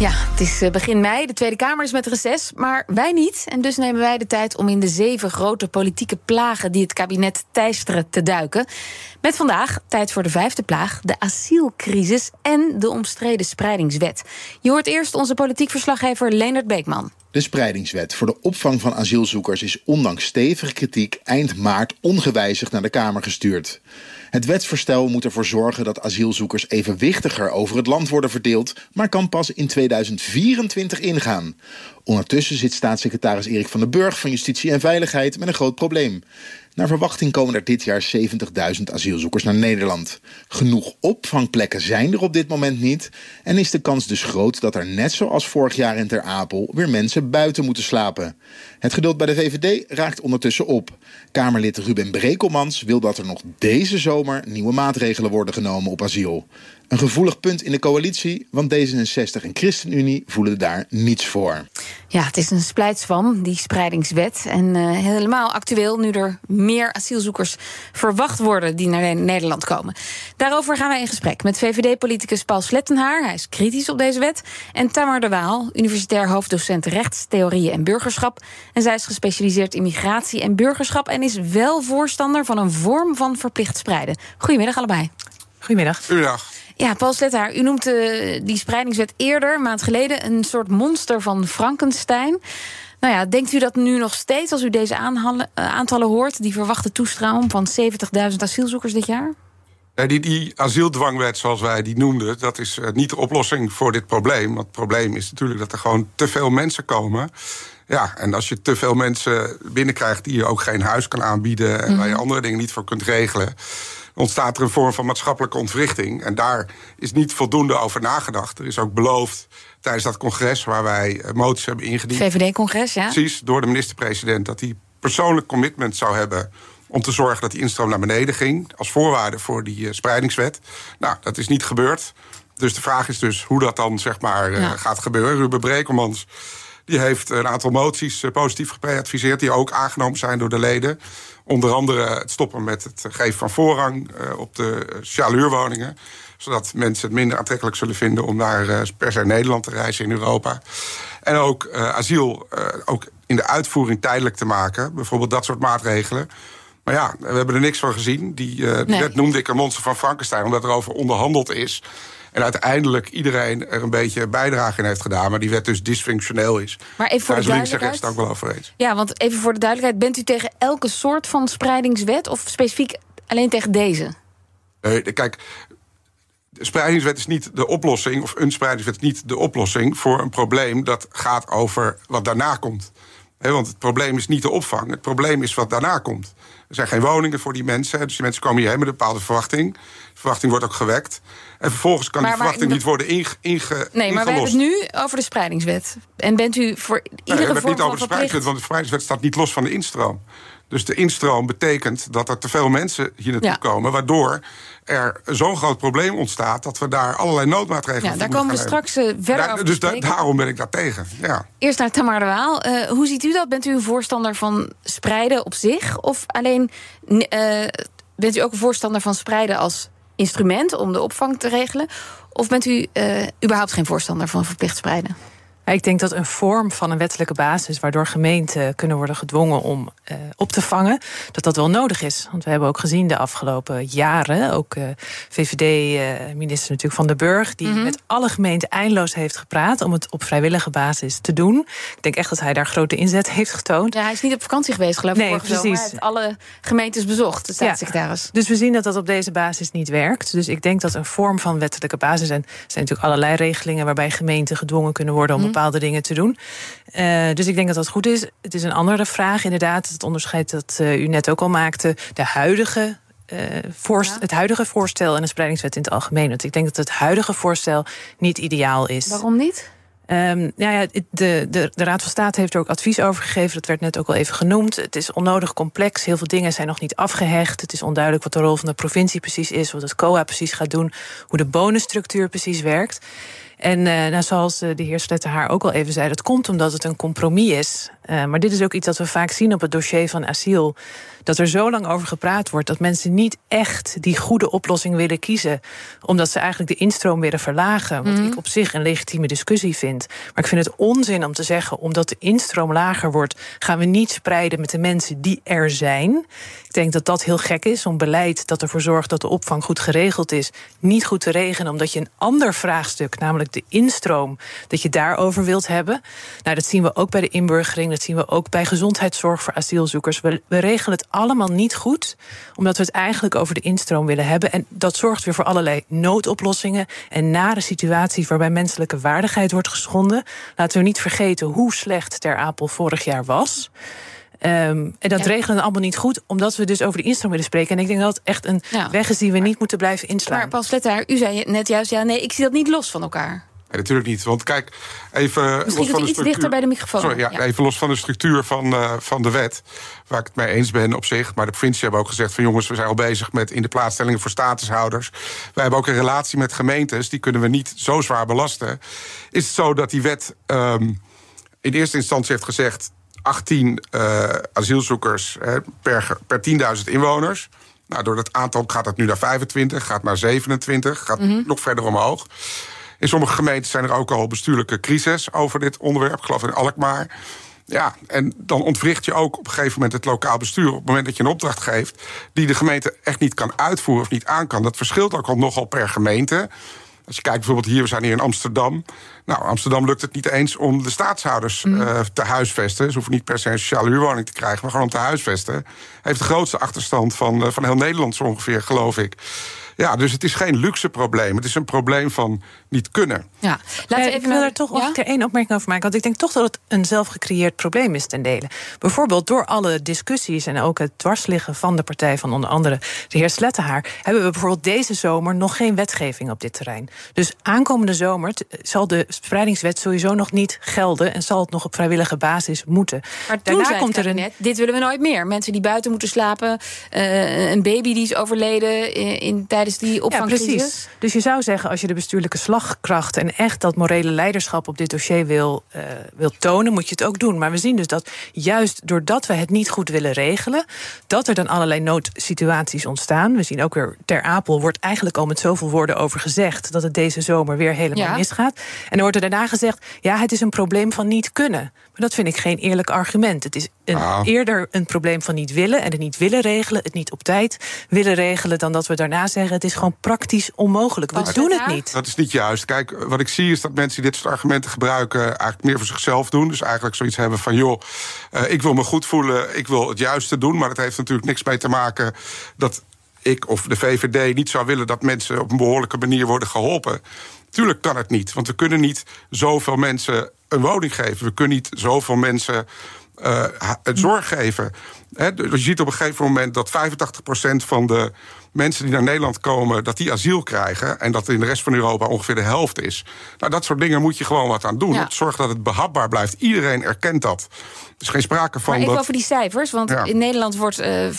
Ja, het is eh, begin mei. De Tweede Kamer is met reces, maar wij niet. En dus nemen wij de tijd om in de zeven grote politieke plagen die het kabinet teisteren te duiken. Met vandaag tijd voor de vijfde plaag, de asielcrisis en de omstreden spreidingswet. Je hoort eerst onze politiek verslaggever Leonard Beekman. De spreidingswet voor de opvang van asielzoekers is ondanks stevige kritiek eind maart ongewijzigd naar de Kamer gestuurd. Het wetsvoorstel moet ervoor zorgen dat asielzoekers evenwichtiger over het land worden verdeeld, maar kan pas in 2024 ingaan. Ondertussen zit staatssecretaris Erik van den Burg van Justitie en Veiligheid met een groot probleem. Naar verwachting komen er dit jaar 70.000 asielzoekers naar Nederland. Genoeg opvangplekken zijn er op dit moment niet. En is de kans dus groot dat er net zoals vorig jaar in Ter Apel weer mensen buiten moeten slapen. Het geduld bij de VVD raakt ondertussen op. Kamerlid Ruben Brekelmans wil dat er nog deze zomer nieuwe maatregelen worden genomen op asiel. Een gevoelig punt in de coalitie, want D66 en ChristenUnie voelen daar niets voor. Ja, het is een splijtswam, die spreidingswet. En eh, helemaal actueel nu er meer asielzoekers verwacht worden die naar Nederland komen. Daarover gaan wij in gesprek met VVD-politicus Paul Slettenhaar. Hij is kritisch op deze wet. En Tamar de Waal, universitair hoofddocent rechtstheorieën en burgerschap. En zij is gespecialiseerd in migratie en burgerschap. En is wel voorstander van een vorm van verplicht spreiden. Goedemiddag allebei. Goedemiddag. Goedemiddag. Ja, Paul Slettenhaar, u noemt eh, die spreidingswet eerder, een maand geleden, een soort monster van Frankenstein. Nou ja, denkt u dat nu nog steeds, als u deze eh, aantallen hoort, die verwachte toestroom van 70.000 asielzoekers dit jaar? Die, die asieldwangwet, zoals wij die noemden, dat is eh, niet de oplossing voor dit probleem. Want het probleem is natuurlijk dat er gewoon te veel mensen komen. Ja, en als je te veel mensen binnenkrijgt die je ook geen huis kan aanbieden en waar je andere dingen niet voor kunt regelen, ontstaat er een vorm van maatschappelijke ontwrichting. En daar is niet voldoende over nagedacht. Er is ook beloofd tijdens dat congres waar wij eh, moties hebben ingediend. VVD-congres, ja? Precies, door de minister-president dat hij persoonlijk commitment zou hebben om te zorgen dat die instroom naar beneden ging als voorwaarde voor die eh, spreidingswet. Nou, dat is niet gebeurd. Dus de vraag is dus hoe dat dan zeg maar eh, Ja. gaat gebeuren. Ruben Brekelmans die heeft een aantal moties eh, positief gepreadviseerd die ook aangenomen zijn door de leden. Onder andere het stoppen met het geven van voorrang eh, op de eh, sociale huurwoningen zodat mensen het minder aantrekkelijk zullen vinden om naar per se Nederland te reizen in Europa. En ook asiel ook in de uitvoering tijdelijk te maken. Bijvoorbeeld dat soort maatregelen. Maar ja, we hebben er niks van gezien. Die, Nee. wet noemde ik een monster van Frankenstein, omdat er over onderhandeld is. En uiteindelijk iedereen er een beetje bijdrage in heeft gedaan. Maar die wet dus dysfunctioneel is. Maar even voor Daar de is links en rechts ook wel over eens. Ja, want even voor de duidelijkheid, bent u tegen elke soort van spreidingswet of specifiek alleen tegen deze? Nee, kijk, de spreidingswet is niet de oplossing, of een spreidingswet is niet de oplossing voor een probleem dat gaat over wat daarna komt. Want het probleem is niet de opvang, het probleem is wat daarna komt. Er zijn geen woningen voor die mensen, dus die mensen komen hierheen met een bepaalde verwachting. De verwachting wordt ook gewekt. En vervolgens kan Maar- die verwachting niet worden inge, inge, Nee, maar we hebben het nu over de spreidingswet. En bent u voor Nee, we iedere hebben het niet over de spreidingswet, want de spreidingswet staat niet los van de instroom. Dus de instroom betekent dat er te veel mensen hier naartoe Ja. komen, waardoor er zo'n groot probleem ontstaat dat we daar allerlei noodmaatregelen Ja, daar komen we straks eh, verder Daar- over Dus da- daarom ben ik daar tegen. Ja. Eerst naar Tamar de Waal. Eh, hoe ziet u dat? Bent u een voorstander van spreiden op zich? Of alleen eh, bent u ook een voorstander van spreiden als instrument om de opvang te regelen? Of bent u überhaupt geen voorstander van verplicht spreiden? Ik denk dat een vorm van een wettelijke basis, waardoor gemeenten kunnen worden gedwongen om eh, op te vangen, dat dat wel nodig is. Want we hebben ook gezien de afgelopen jaren, ook eh, VVD-minister natuurlijk Van den Burg, die Mhm. met alle gemeenten eindeloos heeft gepraat om het op vrijwillige basis te doen. Ik denk echt dat hij daar grote inzet heeft getoond. Ja, hij is niet op vakantie geweest, geloof ik. Nee, zomer. precies. Hij heeft alle gemeentes bezocht, de staatssecretaris. Dus we zien dat dat op deze basis niet werkt. Dus ik denk dat een vorm van wettelijke basis... en er zijn natuurlijk allerlei regelingen... waarbij gemeenten gedwongen kunnen worden om Mhm. Bepaalde dingen te doen. Eh, dus ik denk dat dat goed is. Het is een andere vraag inderdaad. Het onderscheid dat eh, u net ook al maakte. De huidige... eh, voorst- Het huidige voorstel en de spreidingswet in het algemeen. Want ik denk dat het huidige voorstel niet ideaal is. Waarom niet? Um, ja, ja, de, de, de Raad van State heeft er ook advies over gegeven. Dat werd net ook al even genoemd. Het is onnodig complex. Heel veel dingen zijn nog niet afgehecht. Het is onduidelijk wat de rol van de provincie precies is. Wat het COA precies gaat doen. Hoe de bonusstructuur precies werkt. En uh, nou, zoals eh, de heer Slettenhaar ook al even zei, dat komt omdat het een compromis is. Uh, maar dit is ook iets dat we vaak zien op het dossier van asiel. Dat er zo lang over gepraat wordt dat mensen niet echt die goede oplossing willen kiezen. Omdat ze eigenlijk de instroom willen verlagen. Wat mm. ik op zich een legitieme discussie vind. Maar ik vind het onzin om te zeggen, omdat de instroom lager wordt, gaan we niet spreiden met de mensen die er zijn. Ik denk dat dat heel gek is om beleid dat ervoor zorgt dat de opvang goed geregeld is, niet goed te regelen, omdat je een ander vraagstuk, namelijk de instroom, dat je daarover wilt hebben. Nou, dat zien we ook bij de inburgering, dat zien we ook bij gezondheidszorg voor asielzoekers. We, we regelen het allemaal niet goed, omdat we het eigenlijk over de instroom willen hebben. En dat zorgt weer voor allerlei noodoplossingen en nare situaties waarbij menselijke waardigheid wordt geschonden. Laten we niet vergeten hoe slecht Ter Apel vorig jaar was. Um, en dat ja. regelen allemaal niet goed, omdat we dus over de instroom willen spreken. En ik denk dat het echt een ja. weg is die we niet moeten blijven inslaan. Maar Paul Slettaar, u zei net juist, ja, nee, ik zie dat niet los van elkaar. Nee, natuurlijk niet. Want kijk, even. Misschien los van de iets dichter bij de microfoon. Sorry, ja, ja, Even los van de structuur van, uh, van de wet. Waar ik het mee eens ben op zich. Maar de provincie hebben ook gezegd: van jongens, we zijn al bezig met in de plaatsstellingen voor statushouders. Wij hebben ook een relatie met gemeentes. Die kunnen we niet zo zwaar belasten. Is het zo dat die wet um, in eerste instantie heeft gezegd. 18 uh, asielzoekers uh, per, per 10.000 inwoners. Nou, door dat aantal gaat het nu naar 25, gaat naar 27, gaat mm -hmm. nog verder omhoog. In sommige gemeenten zijn er ook al bestuurlijke crises over dit onderwerp. Ik geloof in Alkmaar. Ja, en dan ontwricht je ook op een gegeven moment het lokaal bestuur. Op het moment dat je een opdracht geeft die de gemeente echt niet kan uitvoeren of niet aan kan. Dat verschilt ook al nogal per gemeente. Als je kijkt bijvoorbeeld hier, we zijn hier in Amsterdam. Nou, Amsterdam lukt het niet eens om de staatshouders mm. uh, te huisvesten. Ze hoeven niet per se een sociale huurwoning te krijgen, maar gewoon om te huisvesten. Heeft de grootste achterstand van, uh, van heel Nederland zo ongeveer, geloof ik. Ja, dus het is geen luxe probleem. Het is een probleem van niet kunnen. Ja, laten we even ik wil er toch ja? één opmerking over maken. Want ik denk toch dat het een zelfgecreëerd probleem is ten dele. Bijvoorbeeld door alle discussies en ook het dwarsliggen van de partij van onder andere de heer Slettenhaar, hebben we bijvoorbeeld deze zomer nog geen wetgeving op dit terrein. Dus aankomende zomer zal de spreidingswet sowieso nog niet gelden en zal het nog op vrijwillige basis moeten. Maar daarna komt er een. Dit willen we nooit meer. Mensen die buiten moeten slapen, uh, een baby die is overleden in, in tijdens die opvangcrisis. Ja, precies. Dus je zou zeggen, als je de bestuurlijke slagkracht en echt dat morele leiderschap op dit dossier wil, uh, wil tonen, moet je het ook doen. Maar we zien dus dat juist doordat we het niet goed willen regelen, dat er dan allerlei noodsituaties ontstaan. We zien ook weer ter Apel wordt eigenlijk al met zoveel woorden over gezegd dat het deze zomer weer helemaal ja. misgaat. En dan wordt er daarna gezegd: ja, het is een probleem van niet kunnen. Maar dat vind ik geen eerlijk argument. Het is een, ah. eerder een probleem van niet willen en het niet willen regelen, het niet op tijd willen regelen, dan dat we daarna zeggen het is gewoon praktisch onmogelijk. We doen het niet. Dat is niet juist. Kijk, wat ik zie is dat mensen die dit soort argumenten gebruiken... eigenlijk meer voor zichzelf doen. Dus eigenlijk zoiets hebben van... joh, uh, ik wil me goed voelen, ik wil het juiste doen. Maar dat heeft natuurlijk niks mee te maken... dat ik of de VVD niet zou willen... dat mensen op een behoorlijke manier worden geholpen. Tuurlijk kan het niet, want we kunnen niet zoveel mensen een woning geven. We kunnen niet zoveel mensen uh, zorg geven. He, dus je ziet op een gegeven moment dat 85% van de mensen die naar Nederland komen, dat die asiel krijgen. En dat in de rest van Europa ongeveer de helft is. Nou, dat soort dingen moet je gewoon wat aan doen. Ja. Zorg dat het behapbaar blijft. Iedereen erkent dat. Er is geen sprake van. Maar even dat... over die cijfers. Want ja. in Nederland wordt uh, 85%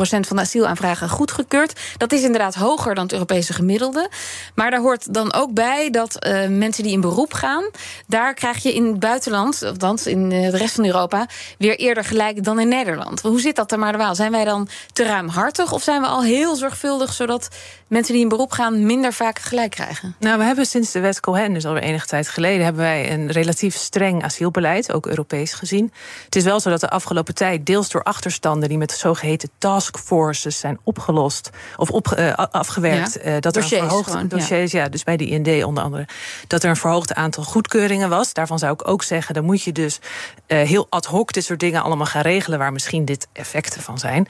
van de asielaanvragen goedgekeurd. Dat is inderdaad hoger dan het Europese gemiddelde. Maar daar hoort dan ook bij dat uh, mensen die in beroep gaan. daar krijg je in het buitenland, althans in uh, de rest van Europa. weer eerder gelijk dan in Nederland. Hoe zit dat er maar de waal? Zijn wij dan te ruimhartig of zijn we al heel zorgvuldig, zodat mensen die in beroep gaan minder vaak gelijk krijgen? Nou, we hebben sinds de wet Cohen, dus alweer enige tijd geleden, hebben wij een relatief streng asielbeleid, ook Europees gezien. Het is wel zo dat de afgelopen tijd, deels door achterstanden die met zogeheten taskforces zijn opgelost of op, uh, afgewerkt, ja. uh, dat dossiers, er een verhoogd gewoon, dossiers, ja. ja. dus bij de IND onder andere, dat er een verhoogd aantal goedkeuringen was. Daarvan zou ik ook zeggen, dan moet je dus uh, heel ad hoc dit soort dingen allemaal gaan regelen, waar misschien dit effecten van zijn.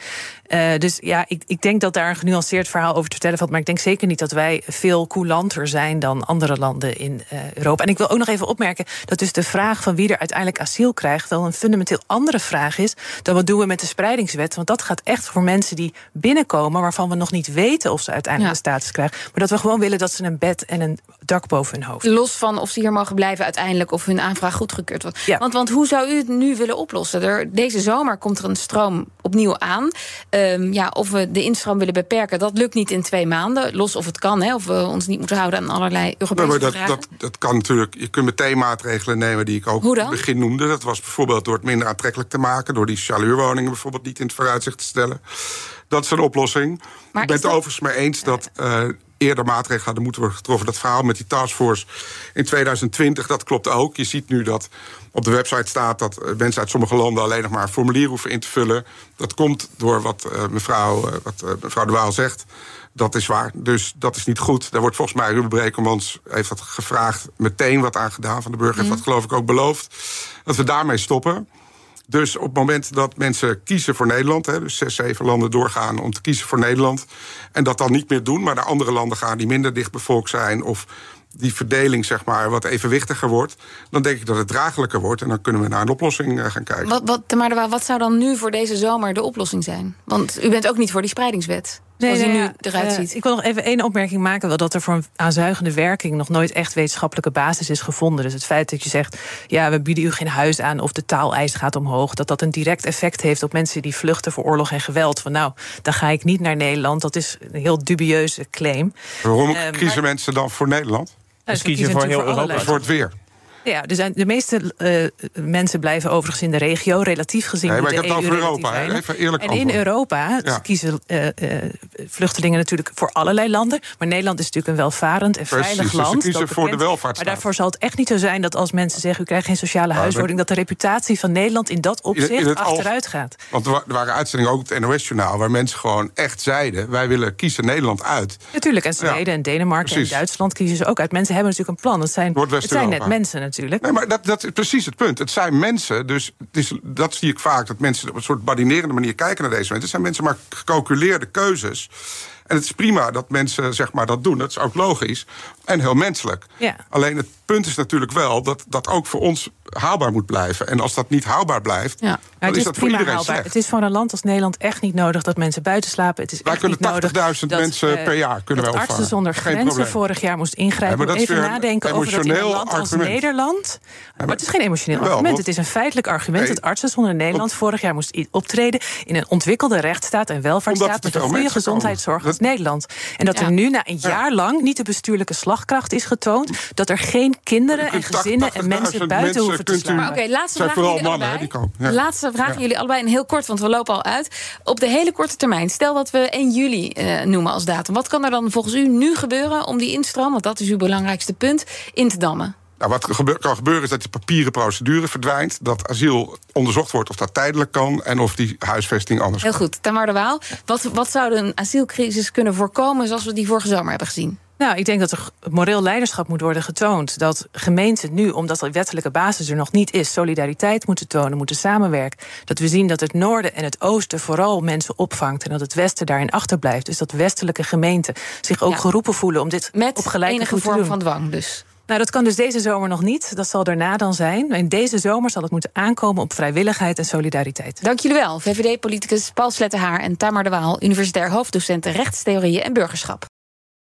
dus ja, ik, ik denk dat daar een genuanceerd verhaal over te vertellen valt. Maar ik denk zeker niet dat wij veel coulanter zijn dan andere landen in Europa. En ik wil ook nog even opmerken dat dus de vraag van wie er uiteindelijk asiel krijgt, wel een fundamenteel andere vraag is dan wat doen we met de spreidingswet. Want dat gaat echt voor mensen die binnenkomen, waarvan we nog niet weten of ze uiteindelijk ja. de status krijgen. Maar dat we gewoon willen dat ze een bed en een dak boven hun hoofd. Los van of ze hier mogen blijven uiteindelijk of hun aanvraag goedgekeurd wordt. Ja. Want, want hoe zou u het nu willen oplossen? Er, deze zomer komt er een stroom opnieuw aan. Um, ja, of we de instroom willen beperken, dat lukt niet in twee maanden. Los of het kan, hè, of we ons niet moeten houden aan allerlei Europese nee, maar dat, dat, dat, kan natuurlijk. Je kunt meteen maatregelen nemen die ik ook in het begin noemde. Dat was bijvoorbeeld door het minder aantrekkelijk te maken, door die chaluurwoningen bijvoorbeeld niet in het vooruitzicht te stellen. Dat is een oplossing. Maar ik ben het dat... overigens mee eens dat uh, eerder maatregelen hadden moeten worden getroffen. Dat verhaal met die taskforce in 2020, dat klopt ook. Je ziet nu dat op de website staat dat mensen uit sommige landen alleen nog maar een formulier hoeven in te vullen. Dat komt door wat uh, mevrouw, uh, wat, mevrouw De Waal zegt. Dat is waar. Dus dat is niet goed. Daar wordt volgens mij, Ruben Brekelmans heeft dat gevraagd, meteen wat aan gedaan van de burger. Heeft dat geloof ik ook beloofd. Dat we daarmee stoppen. Dus op het moment dat mensen kiezen voor Nederland, hè, dus zes, zeven landen doorgaan om te kiezen voor Nederland, en dat dan niet meer doen, maar naar andere landen gaan die minder dichtbevolkt zijn of die verdeling zeg maar, wat evenwichtiger wordt, dan denk ik dat het draaglijker wordt. En dan kunnen we naar een oplossing uh, gaan kijken. Wat, wat, maar wat zou dan nu voor deze zomer de oplossing zijn? Want u bent ook niet voor die spreidingswet. Nee, zoals nee, nu eruit ziet. Uh, ik wil nog even één opmerking maken. Wel dat er voor een aanzuigende werking nog nooit echt wetenschappelijke basis is gevonden. Dus het feit dat je zegt, ja, we bieden u geen huis aan of de taaleis gaat omhoog, dat dat een direct effect heeft op mensen die vluchten voor oorlog en geweld. Van nou, dan ga ik niet naar Nederland. Dat is een heel dubieuze claim. Waarom uh, kiezen maar, mensen dan voor Nederland? Dus kiezen voor heel Europa. Voor het weer. Ja, dus de meeste uh, mensen blijven overigens in de regio, relatief gezien. Nee, maar ik heb het over Europa, even eerlijk En in Europa ja. kiezen uh, uh, vluchtelingen natuurlijk voor allerlei landen. Maar Nederland is natuurlijk een welvarend en Precies, veilig land. Dus ze kiezen voor de welvaart. Maar daarvoor zal het echt niet zo zijn dat als mensen zeggen: u krijgt geen sociale huisvesting, dat de reputatie van Nederland in dat opzicht in, in achteruit gaat. Want er waren uitzendingen ook het NOS-journaal waar mensen gewoon echt zeiden: wij willen kiezen Nederland uit. Natuurlijk, en Zweden ja. en Denemarken Precies. en Duitsland kiezen ze ook uit. Mensen hebben natuurlijk een plan. Het zijn, het zijn net mensen natuurlijk. Nee, maar dat, dat is precies het punt. Het zijn mensen, dus het is, dat zie ik vaak... dat mensen op een soort badinerende manier kijken naar deze mensen. Het zijn mensen maar gecalculeerde keuzes. En het is prima dat mensen zeg maar, dat doen. Dat is ook logisch en heel menselijk. Ja. Alleen het punt is natuurlijk wel dat dat ook voor ons haalbaar moet blijven. En als dat niet haalbaar blijft, ja. dan het is, is dat voor iedereen haalbaar. slecht. Het is voor een land als Nederland echt niet nodig dat mensen buiten slapen. Het is Wij echt kunnen niet nodig 80.000 mensen uh, per jaar kunnen dat wij artsen opvangen. zonder Geen grenzen probleem. vorig jaar moest ingrijpen. Ja, maar dat is even nadenken over dat in een land als argument. Nederland. maar het is geen emotioneel argument. Het is een feitelijk argument Nee. dat artsen zonder Nederland vorig jaar moest optreden in een ontwikkelde rechtsstaat en welvaartsstaat met een goede gezondheidszorg komen. als Nederland. En dat Ja. er nu na een jaar lang niet de bestuurlijke slagkracht is getoond, dat er geen kinderen en gezinnen en 80.000 mensen buiten hoeven te kunt u- slaan. Maar oké, laatste vraag vooral jullie mannen, allebei. hè, die komen. Ja. Laatste vraag jullie allebei en heel kort, want we lopen al uit. Op de hele korte termijn, stel dat we 1 juli eh, noemen als datum. Wat kan er dan volgens u nu gebeuren om die instroom, want dat is uw belangrijkste punt, in te dammen? Nou, wat kan gebeuren is dat die papieren procedure verdwijnt. Dat asiel onderzocht wordt of dat tijdelijk kan. En of die huisvesting anders Heel kan. goed, Tamar de Waal. Wat, wat zou een asielcrisis kunnen voorkomen zoals we die vorige zomer hebben gezien? Nou, ik denk dat er moreel leiderschap moet worden getoond. Dat gemeenten nu, omdat de wettelijke basis er nog niet is, solidariteit moeten tonen, moeten samenwerken. Dat we zien dat het noorden en het oosten vooral mensen opvangt en dat het westen daarin achterblijft. Dus dat westelijke gemeenten zich ook Ja. geroepen voelen om dit Met op gelijke enige vorm doen. van dwang dus. Nou, dat kan dus deze zomer nog niet. Dat zal daarna dan zijn. In deze zomer zal het moeten aankomen op vrijwilligheid en solidariteit. Dank jullie wel, VVD-politicus Paul Slettenhaar en Tamar de Waal, universitair hoofddocent rechtstheorieën en burgerschap.